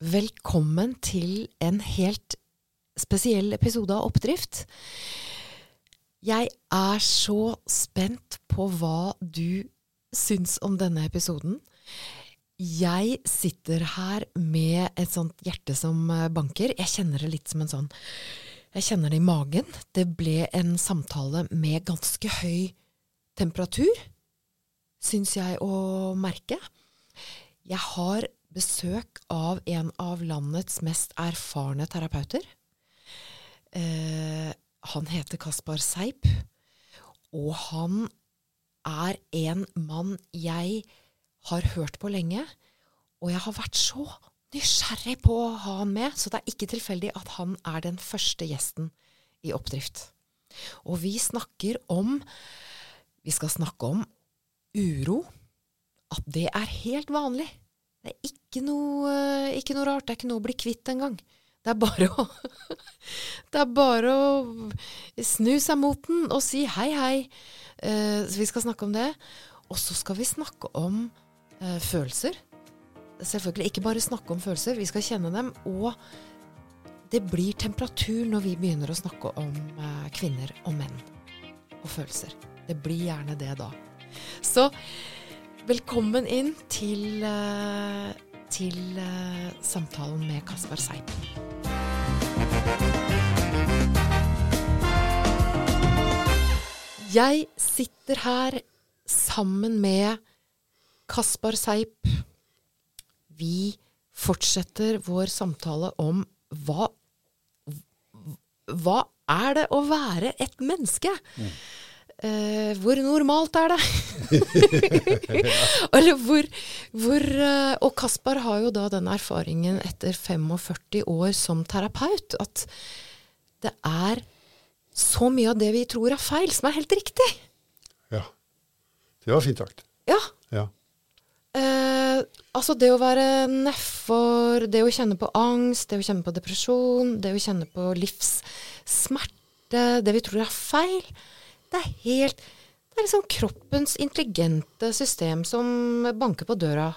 velkommen til en helt spesiell episode av Oppdrift. Jeg er så spent på hva du syns om denne episoden. Jeg sitter her med et sånt hjerte som banker. Jeg kjenner det litt som en sånn Jeg kjenner det i magen. Det ble en samtale med ganske høy temperatur, syns jeg å merke. Jeg har besøk av en av landets mest erfarne terapeuter. Eh, han heter Kaspar Seip, og han er en mann jeg har hørt på lenge. Og jeg har vært så nysgjerrig på å ha han med, så det er ikke tilfeldig at han er den første gjesten i Oppdrift. Og vi snakker om Vi skal snakke om uro. At det er helt vanlig. Det er ikke noe, ikke noe rart. Det er ikke noe å bli kvitt engang. Det er bare å Det er bare å snu seg mot den og si hei, hei. Eh, så vi skal snakke om det. Og så skal vi snakke om eh, følelser. Selvfølgelig ikke bare snakke om følelser, vi skal kjenne dem. Og det blir temperatur når vi begynner å snakke om eh, kvinner og menn og følelser. Det blir gjerne det da. Så velkommen inn til, eh, til eh, samtalen med Kaspar Seip. Jeg sitter her sammen med Kaspar Seip. Vi fortsetter vår samtale om hva Hva er det å være et menneske? Eh, hvor normalt er det? Eller hvor, hvor uh, Og Kaspar har jo da den erfaringen etter 45 år som terapeut at det er så mye av det vi tror er feil, som er helt riktig. Ja. Det var fint sagt. Ja. Ja. Uh, altså det å være nedfor, det å kjenne på angst, det å kjenne på depresjon, det å kjenne på livssmerte, det vi tror er feil, det er helt Det er liksom kroppens intelligente system som banker på døra,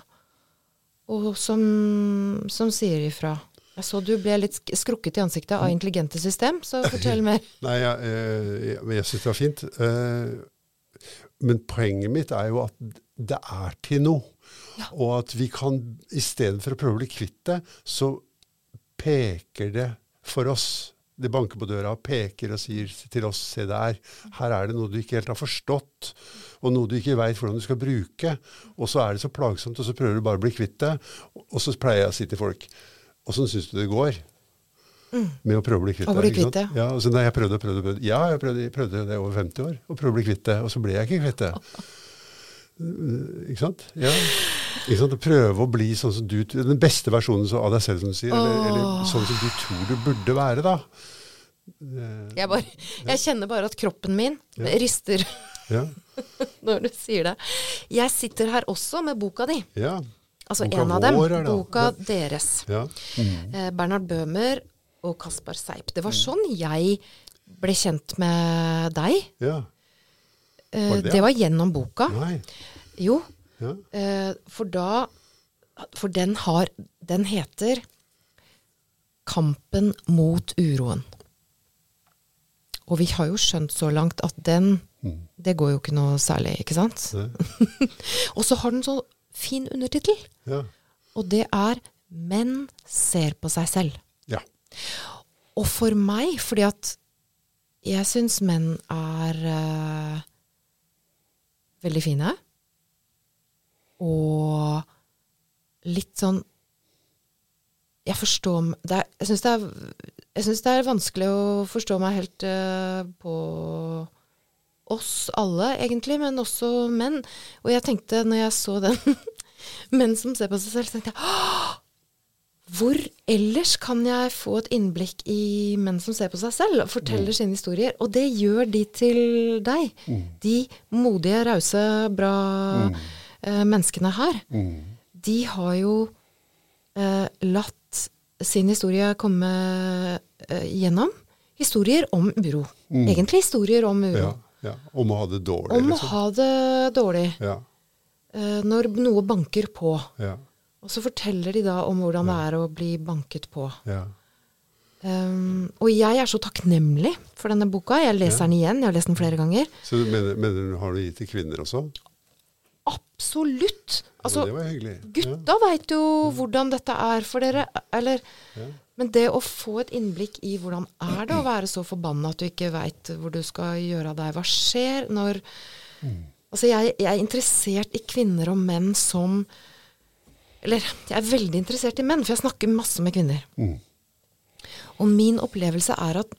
og som, som sier ifra. Jeg så du ble litt skrukket i ansiktet av intelligente system, så fortell mer. Nei, jeg, jeg, jeg syns det var fint. Eh, Men poenget mitt er jo at det er til noe. Ja. Og at vi kan, istedenfor å prøve å bli kvitt det, så peker det for oss. Det banker på døra og peker og sier til oss se der, her er det noe du ikke helt har forstått, og noe du ikke veit hvordan du skal bruke. Og så er det så plagsomt, og så prøver du bare å bli kvitt det. Og så pleier jeg å si til folk Åssen syns du det går? Med å prøve å bli kvitt bli det. ikke kvitt sant? det. Ja, altså, nei, jeg prøvde og prøvde, prøvde. Ja, jeg prøvde, prøvde det over 50 år, å prøve å bli kvitt det, og så ble jeg ikke kvitt det. Uh, Ikke sant? Ja. Ikke sant? Å prøve å bli sånn som du, den beste versjonen av deg selv, som du sier, eller, eller sånn som du tror du burde være, da. Eh, Jeg, bare, jeg kjenner bare at kroppen min Ja. rister Ja. når du sier det. Jeg sitter her også med boka di. ja. Altså Boka en av dem. vår. Boka deres. ja. Eh, Bernhard Bøhmer og Kaspar Seip. Det var sånn jeg ble kjent med deg. ja. Eh, Var det det? var gjennom boka. Nei. Jo, Ja. eh, for da For den har Den heter 'Kampen mot uroen'. Og vi har jo skjønt så langt at den Mm. Det går jo ikke noe særlig, ikke sant? Og så har den så fin undertittel. Ja. Og det er 'Menn ser på seg selv'. ja. Og for meg, fordi at jeg syns menn er eh, veldig fine. Og litt sånn Jeg forstår er, Jeg syns det, det er vanskelig å forstå meg helt uh, på oss alle, egentlig, men også menn. Og jeg tenkte, når jeg så den menn som ser på seg selv, så tenkte jeg «Åh! Hvor ellers kan jeg få et innblikk i menn som ser på seg selv og forteller sine historier? Og det gjør de til deg. De modige, rause, bra eh, menneskene her. Mm. De har jo eh, latt sin historie komme eh, gjennom. Historier om uro. Egentlig historier om uro. ja. ja. Om å ha det dårlig, Om å liksom. ha det dårlig. Ja. eh, når noe banker på. Ja. Og så forteller de da om hvordan det er å bli banket på. Ja. Um, og jeg er så takknemlig for denne boka. Jeg leser Ja. den igjen. Jeg har lest den flere ganger. Så du mener, mener du har du gitt til kvinner også? Absolutt! Altså, ja, det var hyggelig. Gutta veit jo hvordan dette er for dere. Eller, Ja. Men det å få et innblikk i hvordan er det å være så forbanna at du ikke veit hvor du skal gjøre av deg. Hva skjer når Altså, jeg, jeg er interessert i kvinner og menn som Eller jeg er veldig interessert i menn, for jeg snakker masse med kvinner. Mm. Og min opplevelse er at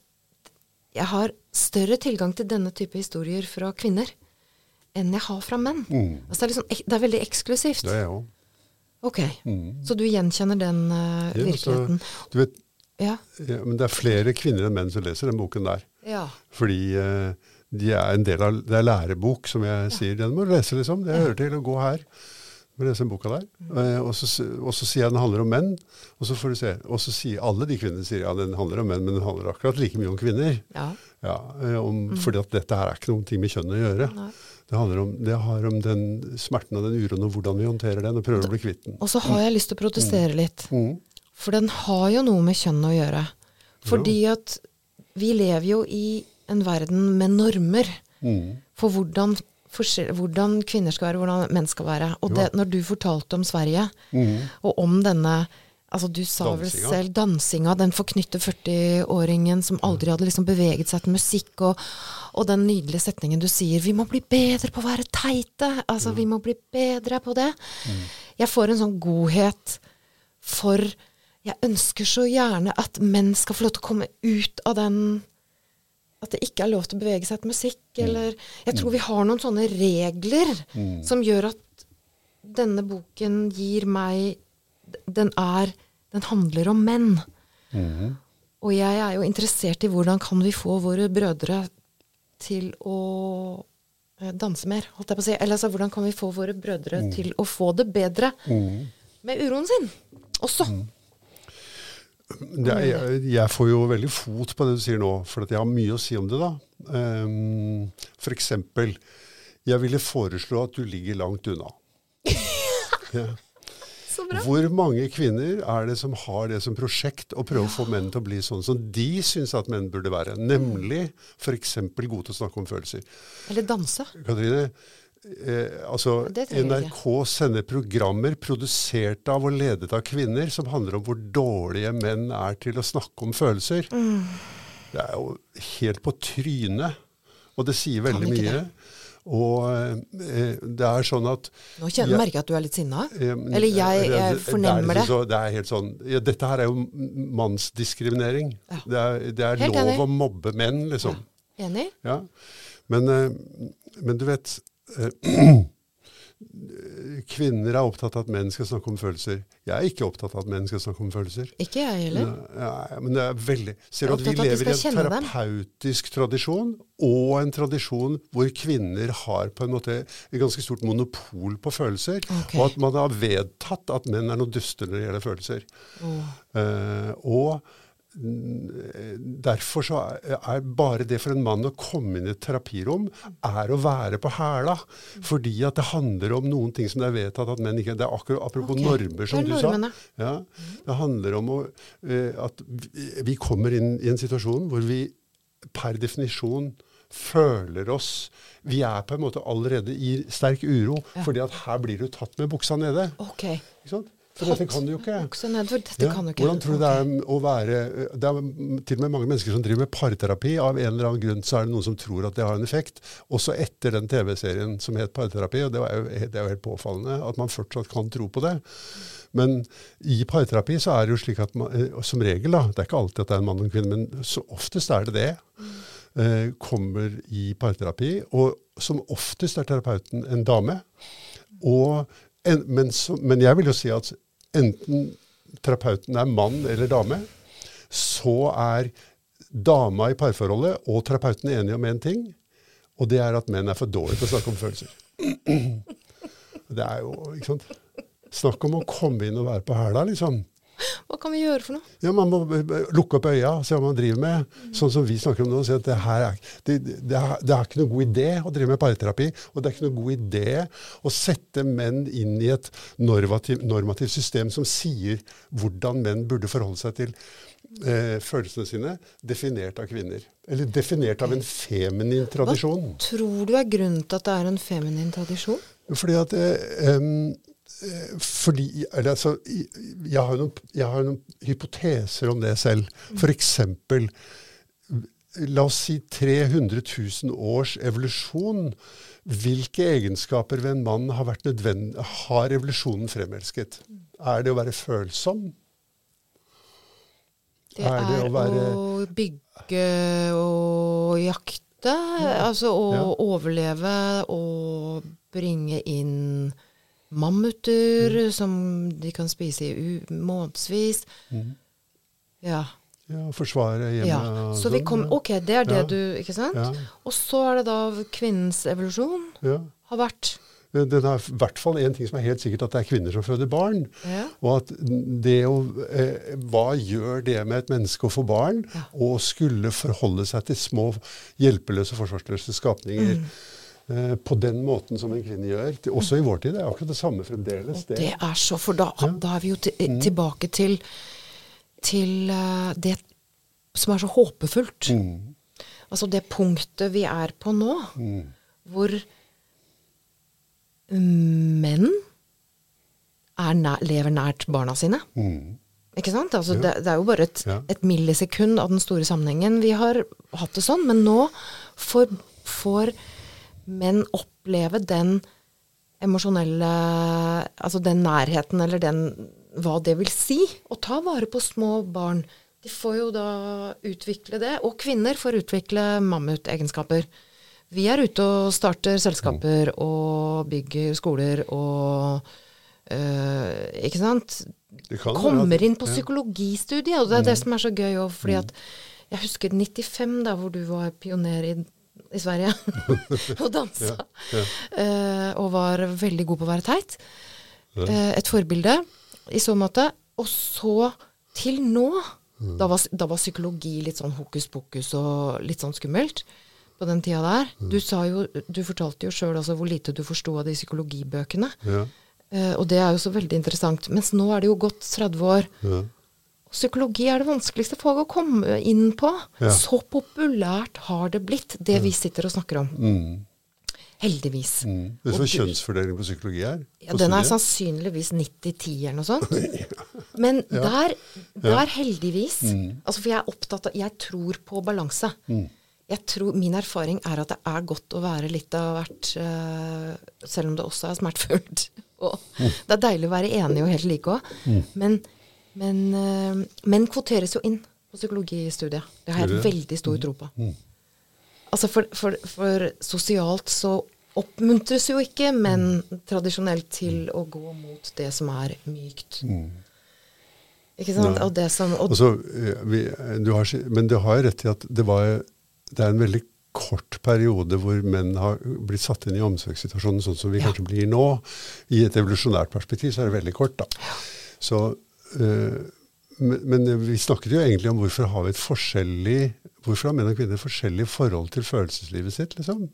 jeg har større tilgang til denne type historier fra kvinner enn jeg har fra menn. Mm. Altså det, er liksom, det er veldig eksklusivt. Det er jeg òg. Ok, Mm. Så du gjenkjenner den uh, Ja, så- virkeligheten? Du vet, Ja. ja, men det er flere kvinner enn menn som leser den boken der. ja. Fordi uh, de er en del av Det er lærebok, som jeg sier. Den må du lese, liksom. Det hører til å gå her. Må lese den boka der. Eh, og, så, og så sier jeg den handler om menn. Og så får du se. Og så sier alle de kvinnene sier ja, den handler om menn, men den handler akkurat like mye om kvinner. ja. Ja, om, mm. Fordi at dette her er ikke noen ting med kjønn å gjøre. Nei. Det handler om, det har om den smerten og den uroen og hvordan vi håndterer den, og prøver å bli kvitt den. Og så har jeg lyst til å protestere litt. Mm. For den har jo noe med kjønn å gjøre. Fordi at vi lever jo i en verden med normer Mm. for hvordan, hvordan kvinner skal være, hvordan menn skal være. Og det, når du fortalte om Sverige, Mm. og om denne altså Du sa vel selv dansinga, den forknytte 40-åringen som aldri hadde liksom beveget seg til musikk, og, og den nydelige setningen du sier 'Vi må bli bedre på å være teite'. Altså, vi må bli bedre på det. Jeg får en sånn godhet for Jeg ønsker så gjerne at menn skal få lov til å komme ut av den At det ikke er lov til å bevege seg til musikk, eller Jeg tror vi har noen sånne regler som gjør at denne boken gir meg Den er Den handler om menn. Og jeg er jo interessert i hvordan kan vi få våre brødre til å eh, danse mer, holdt jeg på å si. Eller altså, hvordan kan vi få våre brødre til å få det bedre mm. med uroen sin også? Det jeg, jeg får jo veldig fot på det du sier nå, for at jeg har mye å si om det. da. Um, for eksempel, jeg ville foreslå at du ligger langt unna. Ja. Hvor mange kvinner er det som har det som prosjekt å prøve å få menn til å bli sånn som de syns at menn burde være? Nemlig f.eks. gode til å snakke om følelser. Eller danse. Katrine, eh, altså Det NRK sender programmer produsert av og ledet av kvinner som handler om hvor dårlige menn er til å snakke om følelser. Mm. Det er jo helt på trynet, og det sier veldig mye. mye. Og eh, det er sånn at Nå kjenner, jeg, merker jeg at du er litt sinna. eh, Eller jeg, jeg fornemmer det. er det. liksom så- det er helt sånn, ja, dette her er jo mannsdiskriminering. Ja. Det er, det er lov enig. å mobbe menn, liksom. Enig? Ja. Men, eh, men du vet eh, Kvinner er opptatt av at menn skal snakke om følelser. Jeg er ikke opptatt av at menn skal snakke om følelser. Ikke jeg heller. Nei, men det er veldig Ser du at vi lever i en terapeutisk dem. tradisjon, og en tradisjon hvor kvinner har på en måte et ganske stort monopol på følelser. okay. Og at man har vedtatt at menn er noe duster når det gjelder følelser. Oh. Uh, og derfor så er, bare det for en mann å komme inn i et terapirom, er å være på hæla. Fordi at det handler om noen ting som det er vedtatt at menn ikke Det er akkurat apropos okay. normer, som du sa. Ja, det handler om å, eh, at vi, kommer inn i en situasjon hvor vi per definisjon føler oss Vi er på en måte allerede i sterk uro, fordi at her blir du tatt med buksa nede. Okay. Ikke sant? For dette kan du jo ikke. Ja. Hvordan tror du det er å være Det er til og med mange mennesker som driver med parterapi. Av en eller annen grunn så er det noen som tror at det har en effekt. Også etter den TV-serien som het Parterapi. Og det, var jo, det er jo helt påfallende at man fortsatt kan tro på det. Men i parterapi så er det jo slik at man, eh, som regel, da, det er ikke alltid at det er en mann og en kvinne, men så oftest er det det, eh, kommer i parterapi. Og som oftest er terapeuten en dame. Og en, men, så, men jeg vil jo si at enten terapeuten er mann eller dame, så er dama i parforholdet og terapeuten enige om én ting, og det er at menn er for dårlige til å snakke om følelser. Det er jo, ikke sant Snakk om å komme inn og være på hæla, liksom. Hva kan vi gjøre for noe? Ja, Man må b- b- lukke opp øya og se hva man driver med. Sånn som vi snakker om nå. og si at det, her er, det, det, er, det er ikke noe god idé å drive med parterapi. Og det er ikke noe god idé å sette menn inn i et normativ, normativt system som sier hvordan menn burde forholde seg til eh, følelsene sine, definert av kvinner. Eller definert av en feminin tradisjon. Hva Tror du er grunnen til at det er en feminin tradisjon? Fordi at eh, eh, fordi, eller altså, jeg, har noen, jeg har noen hypoteser om det selv. Eksempel, la oss si 300 000 års evolusjon. Hvilke egenskaper ved en mann har, har evolusjonen fremelsket? Er det å være følsom? Det Er det å å, bygge og jakte. Altså å Ja. overleve og bringe inn mammuter Mm. som de kan spise i månedsvis. Mm. Ja. Ja, forsvare hjemme ja. Så vi sånn, kom, ok, det er det Ja. du Ikke sant? Ja, Og så er det da kvinnens evolusjon ja. har vært det er i hvert fall én ting som er helt sikkert, at det er kvinner som føder barn. ja. Og at det å eh, Hva gjør det med et menneske å få barn? Ja. Og skulle forholde seg til små hjelpeløse, forsvarsløse skapninger. Mm. Eh, på den måten som en kvinne gjør. Også i vår tid. Det er akkurat det samme fremdeles. Det, det er så For da, da er vi jo Mm. tilbake til, til eh, det som er så håpefullt. Mm, Altså det punktet vi er på nå, mm, hvor menn er nær, lever nært barna sine. mm. Ikke sant? Altså Ja. det, det er jo bare et, Ja. et millisekund av den store sammenhengen. Vi har hatt det sånn, men nå får, får menn oppleve den emosjonelle Altså den nærheten, eller den Hva det vil si å ta vare på små barn. De får jo da utvikle det. Og kvinner får utvikle mammutegenskaper. Vi er ute og starter selskaper og bygger skoler og øh, Ikke sant? Kommer inn på psykologistudiet. Og det er det som er så gøy òg, fordi at jeg husker 95, da hvor du var pioner i, i Sverige og dansa. Ja, eh, og var veldig god på å være teit. Ja. Uh, et forbilde i så måte. Og så til nå. Mm. Da, var, da var psykologi litt sånn hokus pokus og litt sånn skummelt på den tida der. Mm. Du, sa jo, du fortalte jo sjøl altså hvor lite du forsto av de psykologibøkene. Ja, Eh, og det er jo så veldig interessant. Mens nå er det jo gått 30 år. Ja. Psykologi er det vanskeligste faget å komme inn på. Ja. Så populært har det blitt, det vi sitter og snakker om. Mm, Heldigvis. mm. Vet du hva kjønnsfordelingen kjønnsfordeling på psykologi er? Ja, den er sannsynligvis 90-10 eller noe sånt. Men der, der heldigvis altså For jeg er opptatt av Jeg tror på balanse. Jeg tror, min erfaring er at det er godt å være litt av hvert, eh, selv om det også er smertefullt. Og det er deilig å være enig og helt like òg. Men, men eh, menn kvoteres jo inn på psykologistudiet. Det har jeg veldig stor tro på. Altså for, for, for sosialt så oppmuntres jo ikke men tradisjonelt til å gå mot det som er mykt. Ikke sant? Nei. Og det som og, Altså, eh, vi, du har, men du har rett i at det, var, det er en veldig kort periode hvor menn har blitt satt inn i omsorgssituasjonen sånn som vi Ja. kanskje blir nå. I et evolusjonært perspektiv så er det veldig kort. da. Så, eh, men, men vi snakket jo egentlig om hvorfor har vi et forskjellig Hvorfor har menn og kvinner forskjellig forhold til følelseslivet sitt, liksom?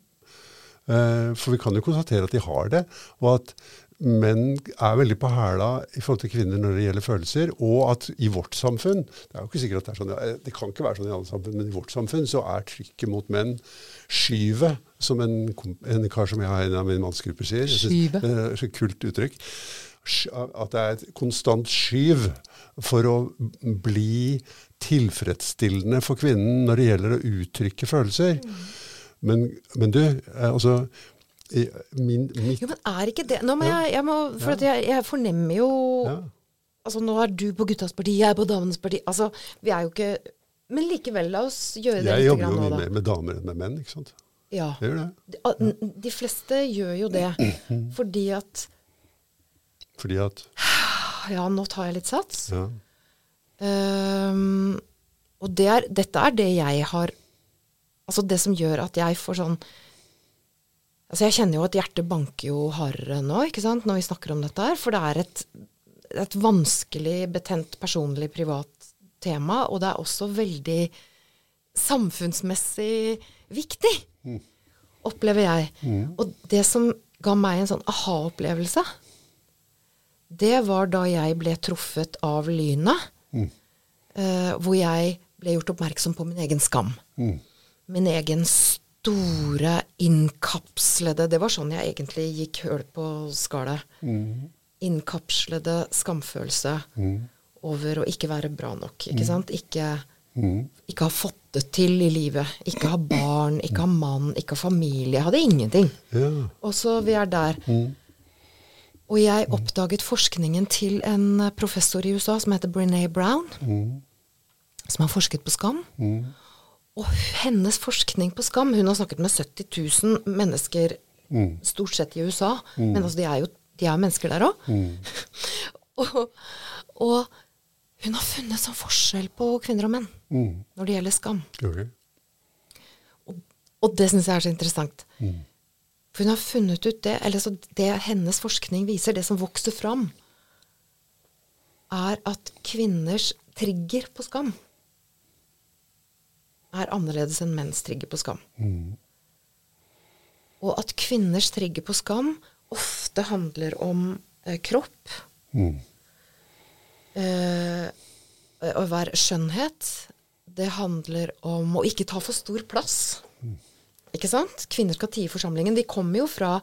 Eh, For vi kan jo konstatere at de har det, og at menn er veldig på hæla i forhold til kvinner når det gjelder følelser, og at i vårt samfunn Det er jo ikke sikkert at det er sånn, det kan ikke være sånn i alle samfunn, men i vårt samfunn så er trykket mot menn skyvet, som en, en kar som jeg har en av mine mannsgrupper sier. Skyve? Kult uttrykk. At det er et konstant skyv for å bli tilfredsstillende for kvinnen når det gjelder å uttrykke følelser. Men, men du, eh, altså min, mitt Jo, men er ikke det Nå må jeg, jeg må, For Ja. at jeg, jeg fornemmer jo ja. Altså, nå er du på guttas parti, jeg er på damenes parti. Altså, vi er jo ikke Men likevel, la oss gjøre det Jeg litt jobber jo mye mer med damer enn med menn. ikke sant? Ja. De, de fleste gjør jo det fordi at Fordi at Ja, nå tar jeg litt sats. ja, Um, og det er, dette er det jeg har Altså det som gjør at jeg får sånn Altså jeg kjenner jo at hjertet banker jo hardere nå, ikke sant, når vi snakker om dette her. For det er et et vanskelig, betent, personlig, privat tema. Og det er også veldig samfunnsmessig viktig, opplever jeg. Og det som ga meg en sånn aha-opplevelse, det var da jeg ble truffet av lynet. eh, hvor jeg ble gjort oppmerksom på min egen skam. Min egen store, innkapslede Det var sånn jeg egentlig gikk høl på skallet. Innkapslede skamfølelse over å ikke være bra nok. Ikke sant? Ikke, ikke ha fått det til i livet. Ikke ha barn, ikke ha mann, ikke ha familie. Jeg hadde ingenting. Ja. Og så vi er der. Og jeg oppdaget forskningen til en professor i USA som heter Brené Brown, som har forsket på skam. Og hennes forskning på skam Hun har snakket med 70 000 mennesker, stort sett i USA. Men altså, de er jo de er mennesker der òg. og, og hun har funnet sånn forskjell på kvinner og menn når det gjelder skam. Ok. Og det syns jeg er så interessant. For hun har funnet ut det, eller så det hennes forskning viser, det som vokser fram, er at kvinners trigger på skam er annerledes enn menns trigger på skam. Og at kvinners trigger på skam ofte handler om eh, kropp. Eh, å være skjønnhet. Det handler om å ikke ta for stor plass. Ikke sant? Kvinner skal tie i forsamlingen. De kommer jo fra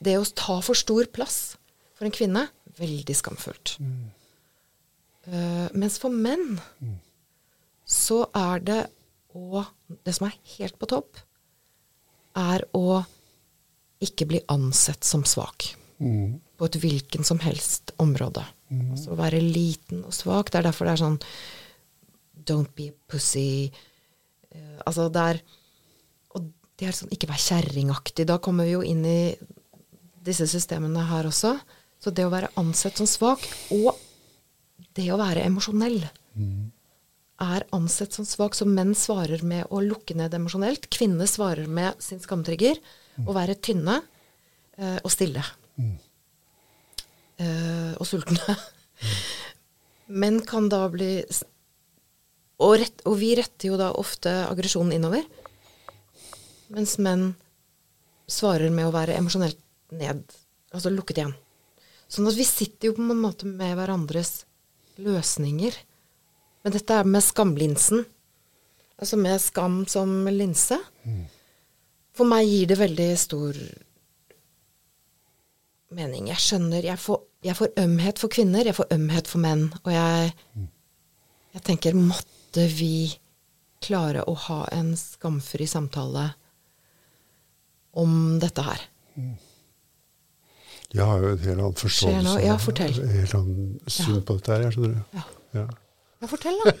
det å ta for stor plass for en kvinne. Veldig skamfullt. Eh, mens for menn så er det å Det som er helt på topp, er å ikke bli ansett som svak. På et hvilken som helst område. Altså å være liten og svak. Det er derfor det er sånn Don't be a pussy. Uh, altså det er det er sånn ikke vær kjerringaktig. Da kommer vi jo inn i disse systemene her også. Så det å være ansett som svak, og det å være emosjonell, er ansett som svak. Så menn svarer med å lukke ned emosjonelt. Kvinner svarer med sin skamtrigger. Å være tynne eh, og stille. Eh, og sultne. Menn kan da bli og, rett, og vi retter jo da ofte aggresjonen innover. Mens menn svarer med å være emosjonelt ned. Altså lukket igjen. Sånn at vi sitter jo på en måte med hverandres løsninger. Men dette er med skamlinsen. Altså med skam som linse. For meg gir det veldig stor mening. Jeg skjønner Jeg får, jeg får ømhet for kvinner, jeg får ømhet for menn. Og jeg, jeg tenker måtte vi klare å ha en skamfri samtale om dette her. Jeg har jo et helt Skjer forståelse. Ja, fortell. Helt annet syn på dette her, jeg skjønner du. Ja. Ja. Ja, fortell, da.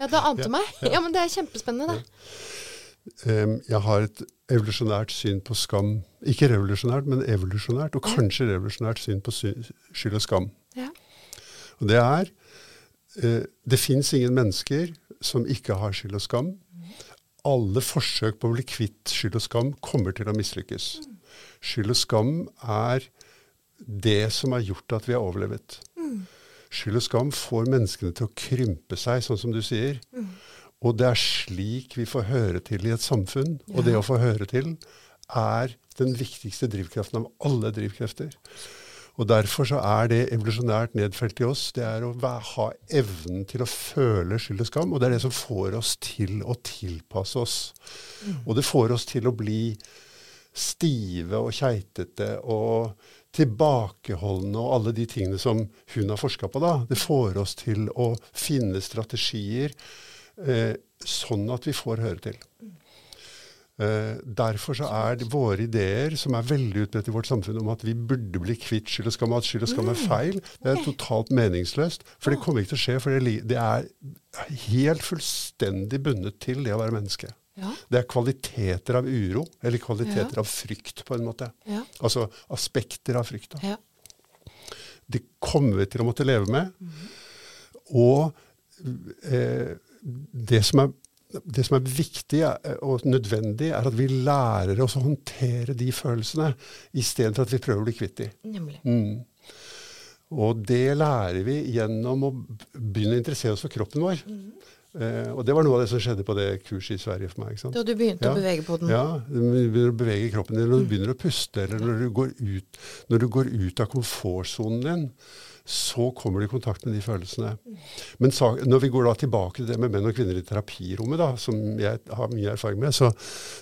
Ja, det ante meg. Ja, men det er kjempespennende, det. Em, Jeg har et evolusjonært syn på skam. Ikke revolusjonært, men evolusjonært, og kanskje revolusjonært syn på skyld og skam. Ja. Og det er eh, Det fins ingen mennesker som ikke har skyld og skam. Alle forsøk på å bli kvitt skyld og skam kommer til å mislykkes. Skyld og skam er det som har gjort at vi har overlevet. Skyld og skam får menneskene til å krympe seg, sånn som du sier. Og det er slik vi får høre til i et samfunn. Og det å få høre til er den viktigste drivkraften av alle drivkrefter. Og derfor så er det evolusjonært nedfelt i oss. Det er å ha evnen til å føle skyld og skam. Og det er det som får oss til å tilpasse oss. Og det får oss til å bli stive og keitete og tilbakeholdne og alle de tingene som hun har forska på. da. Det får oss til å finne strategier eh, sånn at vi får høre til. Eh, derfor så er det våre ideer, som er veldig utbredt i vårt samfunn, om at vi burde bli kvitt skyld og skam, at skyld og skam er feil, det er totalt meningsløst. For det kommer ikke til å skje, for det, er helt fullstendig bundet til det å være menneske. Ja. Det er kvaliteter av uro, eller kvaliteter Ja. av frykt, på en måte. Ja. Altså aspekter av frykt. Ja. Det kommer vi til å måtte leve med. Og eh, det, som er, det som er viktig er- og nødvendig, er at vi lærer oss å håndtere de følelsene, istedenfor at vi prøver å bli kvitt de. Nemlig. Mm. Og det lærer vi gjennom å begynne å interessere oss for kroppen vår. Eh, og det var noe av det som skjedde på det kurset i Sverige for meg. Da du begynte Ja. å bevege på den. Ja, du begynner å bevege kroppen din, når du begynner å puste, eller når du går ut, du går ut av komfortsonen din, så kommer du i kontakt med de følelsene. Men så, når vi går da tilbake til det med menn og kvinner i terapirommet, da, som jeg har mye erfaring med, så,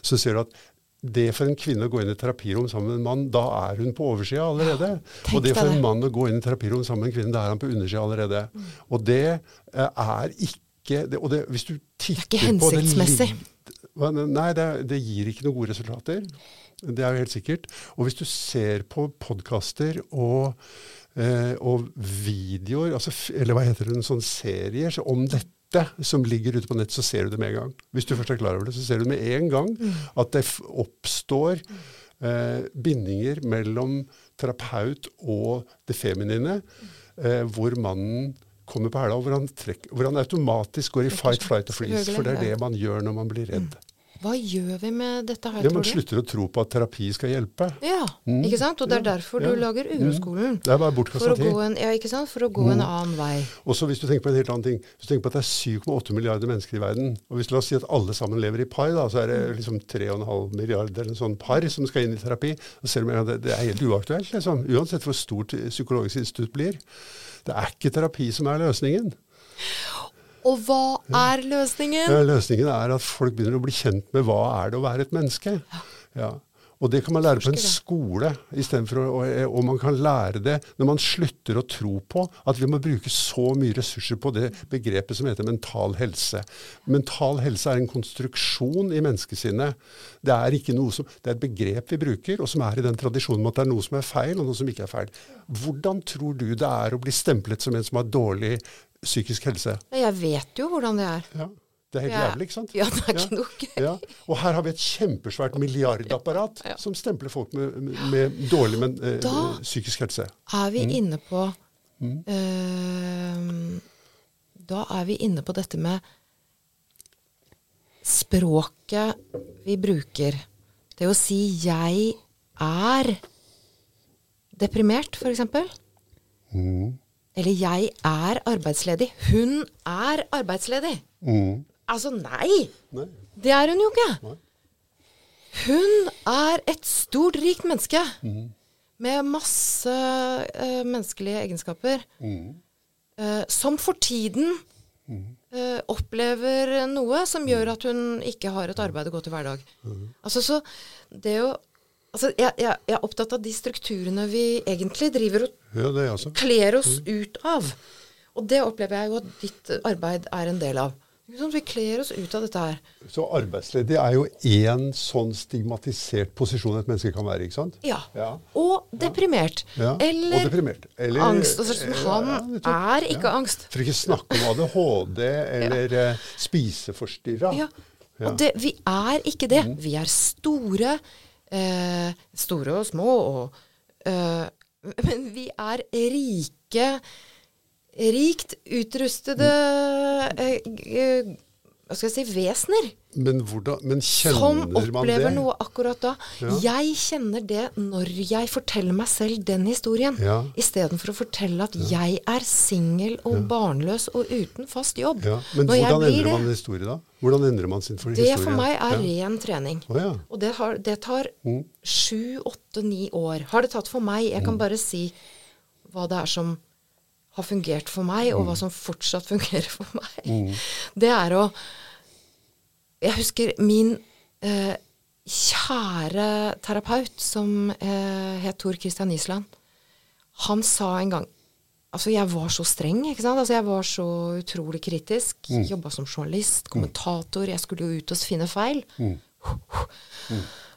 så ser du at det for en kvinne å gå inn i terapirom sammen med en mann, da er hun på oversida allerede. Ja, og det for en mann å gå inn i terapirom sammen med en kvinne, da er han på undersida allerede. Og det eh, er ikke det, Og det, hvis du titter ikke på det hensiktsmessig. litt- Hva- Nei, det, er- det gir ikke noen gode resultater. Det er jo helt sikkert. Og hvis du ser på podkaster og, eh, og videoer, altså, eller hva heter det, en sånn serier så om dette som ligger ute på nett, så ser du det med en gang. Hvis du først er klar over det, så ser du med en gang at det oppstår eh, bindinger mellom terapeut og det feminine, eh, hvor mannen kommer på hæla, og hvor han, trekker, hvor han automatisk går i fight, flight og freeze. For det er det man gjør når man blir redd. Hva gjør vi med dette her, Ja, Man tror du? slutter å tro på at terapi skal hjelpe. Ja, Mm. ikke sant? Og det er derfor ja. du lager Uroskolen. Det er bare bortkasta tid. en, ja, ikke sant? For å gå en annen vei. Og så hvis du tenker på en helt annen ting, hvis du tenker på at det er 7,8 milliarder mennesker i verden, og hvis la oss si at alle sammen lever i par, da, så er det liksom 3,5 milliarder eller en sånn par som skal inn i terapi, så ser med at det, det er helt uaktuelt, liksom. Uansett hvor stort psykologisk institutt blir. Det er ikke terapi som er løsningen. Og hva er løsningen? Ja, løsningen er at folk begynner å bli kjent med hva er det å være et menneske. Ja. Og det kan man lære på en skole, å, og, og man kan lære det når man slutter å tro på at vi må bruke så mye ressurser på det begrepet som heter mental helse. Mental helse er en konstruksjon i menneskesinnet. Det er, som, det er et begrep vi bruker, og som er i den tradisjonen med at det er noe som er feil, og noe som ikke er feil. Hvordan tror du det er å bli stemplet som en som har dårlig psykisk helse? Jeg vet jo hvordan det er. Ja, Det er helt Ja. jævlig, ikke sant? Ja, det er ikke noe gøy. Ja. Og her har vi et kjempesvært milliardapparat Ja. som stempler folk med, med dårlig men, eh, Da- psykisk helse. Er vi Mm. inne på eh, Da er vi inne på dette med språket vi bruker. Det å si 'jeg er deprimert', f.eks. Mm. Eller 'jeg er arbeidsledig'. Hun er arbeidsledig. Mm. Altså, nei! Nei. Det er hun jo ikke. Nei. Hun er et stort, rikt menneske. Mm. Med masse uh, menneskelige egenskaper. Mm. uh, som for tiden uh, opplever noe som gjør at hun ikke har et arbeid å gå til hver dag. Altså, så det å Altså, jeg, jeg, jeg er opptatt av de strukturene vi egentlig driver og Ja, er kler oss ut av. Og det opplever jeg jo at ditt arbeid er en del av. Vi kler oss ut av dette her. Så arbeidsledig er jo én sånn stigmatisert posisjon et menneske kan være, ikke sant? Ja. Ja. Og deprimert. Ja, Eller og deprimert. Eller- angst. Altså, han er ikke angst. For ikke snakke om ADHD eller eh, spiseforstyrra. Ja. Ja. Og det, vi er ikke det. Vi er store. Eh, store og små og eh, Men vi er rike Rikt utrustede eh, eh, Hva skal jeg si vesener. Men, hvordan, men Som kjenner man det? opplever noe akkurat da. Ja. Jeg kjenner det når jeg forteller meg selv den historien. Ja. Istedenfor å fortelle at jeg er singel og barnløs og uten fast jobb. Ja, men Når hvordan endrer man en historie da? Hvordan endrer man sin for Det historie? for meg er ja. ren trening. Oh, ja. Og det, har, det tar Mm. sju, åtte, ni år. Har det tatt for meg. Jeg Mm. kan bare si hva det er som har fungert for meg, og Mm. hva som fortsatt fungerer for meg. Det er å Jeg husker min eh, kjære terapeut som eh, het Tor Christian Island. Han sa en gang Altså, jeg var så streng, ikke sant. Altså, jeg var så utrolig kritisk. Mm. Jobba som journalist, kommentator. Jeg skulle jo ut og finne feil. Mm.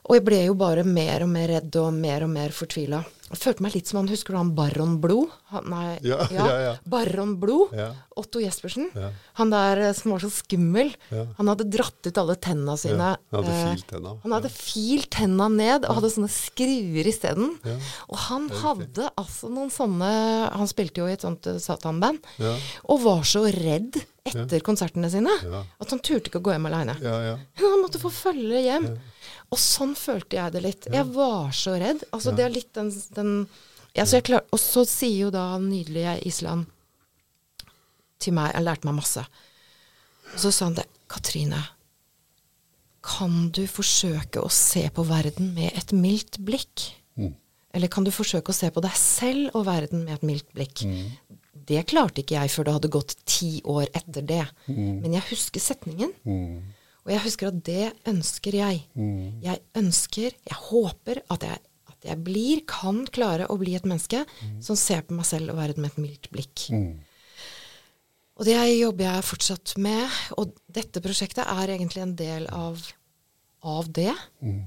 Og jeg ble jo bare mer og mer redd og mer og mer fortvila. Jeg følte meg litt som han Husker du han Baron Blod? Han, nei, Ja, ja, ja. Baron Blod. Otto Jespersen. Han der eh, som var så skummel. Han hadde dratt ut alle tenna sine. Han hadde eh, filt tenna. Han hadde filt tenna ned og hadde sånne skruer isteden. Ja. Og han hadde altså noen sånne Han spilte jo i et sånt eh, satanband. Ja. Og var så redd etter konsertene sine at han turte ikke å gå hjem aleine. Ja, ja. Han måtte få følge hjem. Og sånn følte jeg det litt. Jeg var så redd. Altså Det er litt den, den altså, klar, og så sier jo da nydelige Island til meg Jeg lærte meg masse. Og så sa han det. Katrine, kan du forsøke å se på verden med et mildt blikk? Mm. Eller kan du forsøke å se på deg selv og verden med et mildt blikk? Mm. Det klarte ikke jeg før det hadde gått ti år etter det. Men jeg husker setningen. Mm. Og jeg husker at det ønsker jeg. Mm. Jeg ønsker, jeg håper at jeg, at jeg blir, kan klare å bli et menneske som ser på meg selv og verden med et mildt blikk. Mm. Og det jobber jeg fortsatt med. Og dette prosjektet er egentlig en del av, av det. Mm.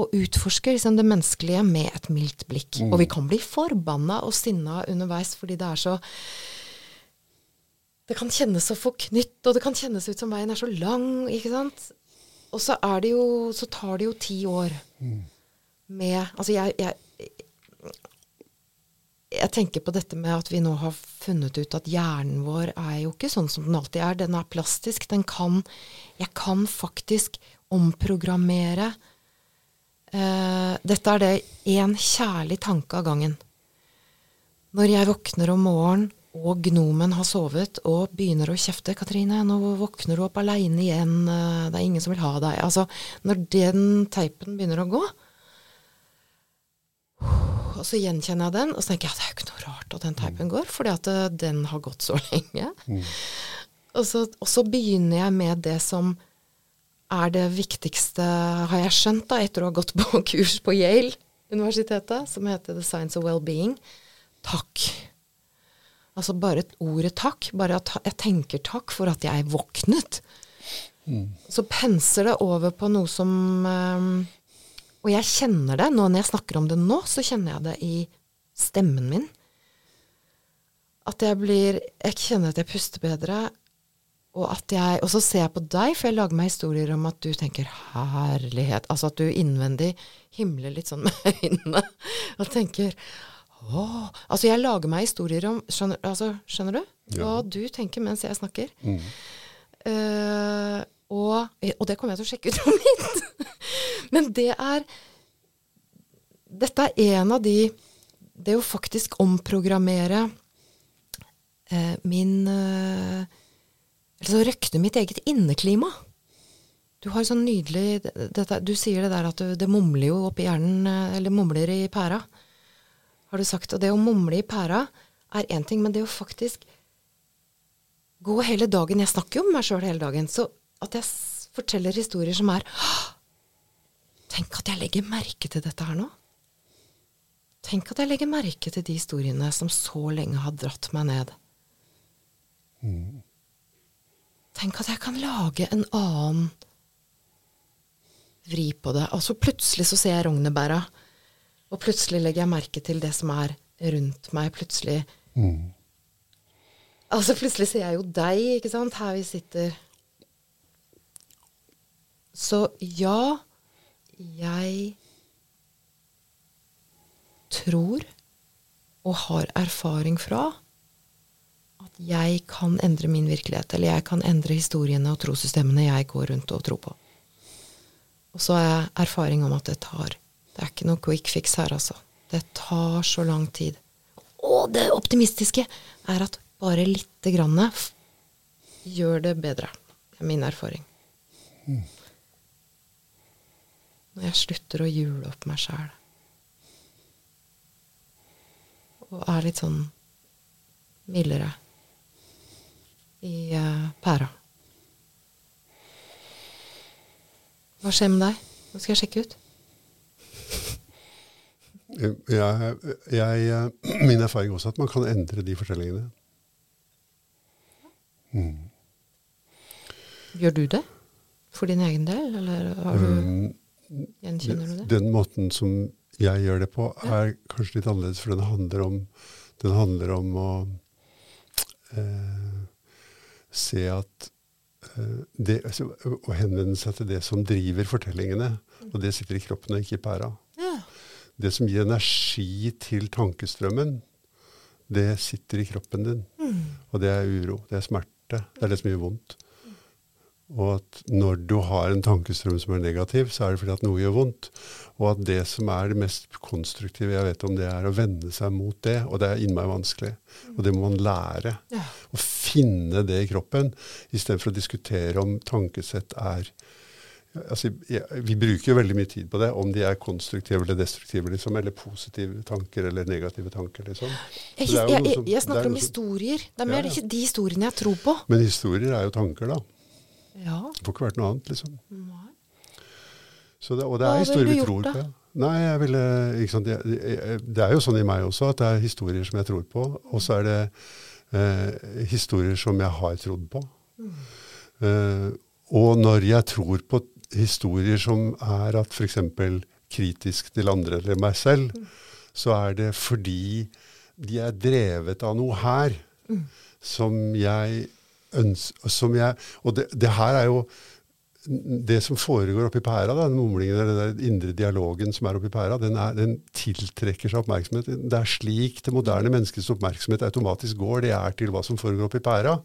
Og utforsker liksom det menneskelige med et mildt blikk. Mm. Og vi kan bli forbanna og sinna underveis fordi det er så Det kan kjennes så forknytt, og det kan kjennes ut som veien er så lang, ikke sant. Og så er det jo Så tar det jo ti år med Altså jeg, jeg jeg tenker på dette med at vi nå har funnet ut at hjernen vår er jo ikke sånn som den alltid er. Den er plastisk. Den kan Jeg kan faktisk omprogrammere Uh, Dette er det én kjærlig tanke av gangen. Når jeg våkner om morgenen, og gnomen har sovet og begynner å kjefte 'Katrine, nå våkner du opp aleine igjen. Det er ingen som vil ha deg.' Altså, når den teipen begynner å gå, og så gjenkjenner jeg den, og så tenker jeg at det er jo ikke noe rart at den teipen går, fordi at eh, den har gått så lenge. Og, så, og så begynner jeg med det som er det viktigste, har jeg skjønt, da, etter å ha gått på kurs på Yale-universitetet, som heter The Science of Wellbeing. Takk. Altså bare ordet takk. Bare at jeg tenker takk for at jeg våknet. Så penser det over på noe som eh, og jeg kjenner det. Nå når jeg snakker om det nå, så kjenner jeg det i stemmen min. At jeg blir Jeg kjenner at jeg puster bedre. Og, at jeg, og så ser jeg på deg, for jeg lager meg historier om at du tenker 'herlighet'. Altså at du innvendig himler litt sånn med øynene og tenker Åh. Altså jeg lager meg historier om Skjønner, altså, skjønner du? Hva du tenker mens jeg snakker. Mm. Uh, og, og det kommer jeg til å sjekke ut på mitt. Men det er Dette er en av de Det å faktisk omprogrammere uh, min uh, Altså røkne mitt eget inneklima. Du har sånn nydelig dette, Du sier det der at du, det mumler jo oppi hjernen, eller mumler i pæra, har du sagt. Og det å mumle i pæra er én ting, men det å faktisk gå hele dagen Jeg snakker jo om meg sjøl hele dagen. Så at jeg forteller historier som er Tenk at jeg legger merke til dette her nå. Tenk at jeg legger merke til de historiene som så lenge har dratt meg ned. Tenk at jeg kan lage en annen vri på det. Altså plutselig så ser jeg rognebæra, og plutselig legger jeg merke til det som er rundt meg. Plutselig Mm. Altså plutselig ser jeg jo deg, ikke sant, her vi sitter. Så ja, jeg tror og har erfaring fra at jeg kan endre min virkelighet, eller jeg kan endre historiene og trossystemene jeg går rundt og tror på. Og så har jeg erfaring om at det tar Det er ikke noe quick fix her, altså. Det tar så lang tid. Og det optimistiske er at bare lite grann gjør det bedre. Det er min erfaring. Når jeg slutter å jule opp meg sjæl. Og er litt sånn mildere i uh, pæra. Hva skjer med deg? Nå skal jeg sjekke ut. Jeg, jeg, eh, min erfaring også er at man kan endre de fortellingene. Gjør du det? For din egen del, eller har du, Mm, gjenkjenner du det? Den måten som jeg gjør det på, er kanskje litt annerledes, for den handler om, den handler om å eh, se at eh, det, altså, Å henvende seg til det som driver fortellingene. Og det sitter i kroppen og ikke i pæra. Det som gir energi til tankestrømmen, det sitter i kroppen din. Og det er uro, det er smerte, det er det som gjør vondt. Og at når du har en tankestrøm som er negativ, så er det fordi at noe gjør vondt. Og at det som er det mest konstruktive jeg vet om, det er å vende seg mot det. Og det er innmari vanskelig. Og det må man lære. Ja. Å finne det i kroppen, istedenfor å diskutere om tankesett er Altså, vi bruker jo veldig mye tid på det, om de er konstruktive eller destruktive, liksom, eller positive tanker eller negative tanker. liksom. Jeg, jo jeg, jeg, jeg snakker er om som- historier. Det er mer ja. ikke de historiene jeg tror på. Men historier er jo tanker, da. Ja. Det får ikke vært noe annet, liksom. Nei. Så det, og det er Hva historier vi tror på. Nei, jeg ville, sant, Det er jo sånn i meg også at det er historier som jeg tror på, og så er det eh, historier som jeg har trodd på. Mm. Eh, og når jeg tror på historier som er at f.eks. kritisk til andre eller meg selv, Mm. så er det fordi de er drevet av noe her Mm. som jeg ønsker som jeg, Og det, det her er jo det som foregår oppi pæra, den mumlingen eller den indre dialogen som er oppi pæra, den, er, den tiltrekker seg oppmerksomhet. Det er slik det moderne menneskets oppmerksomhet automatisk går. Det er til hva som foregår oppi pæra.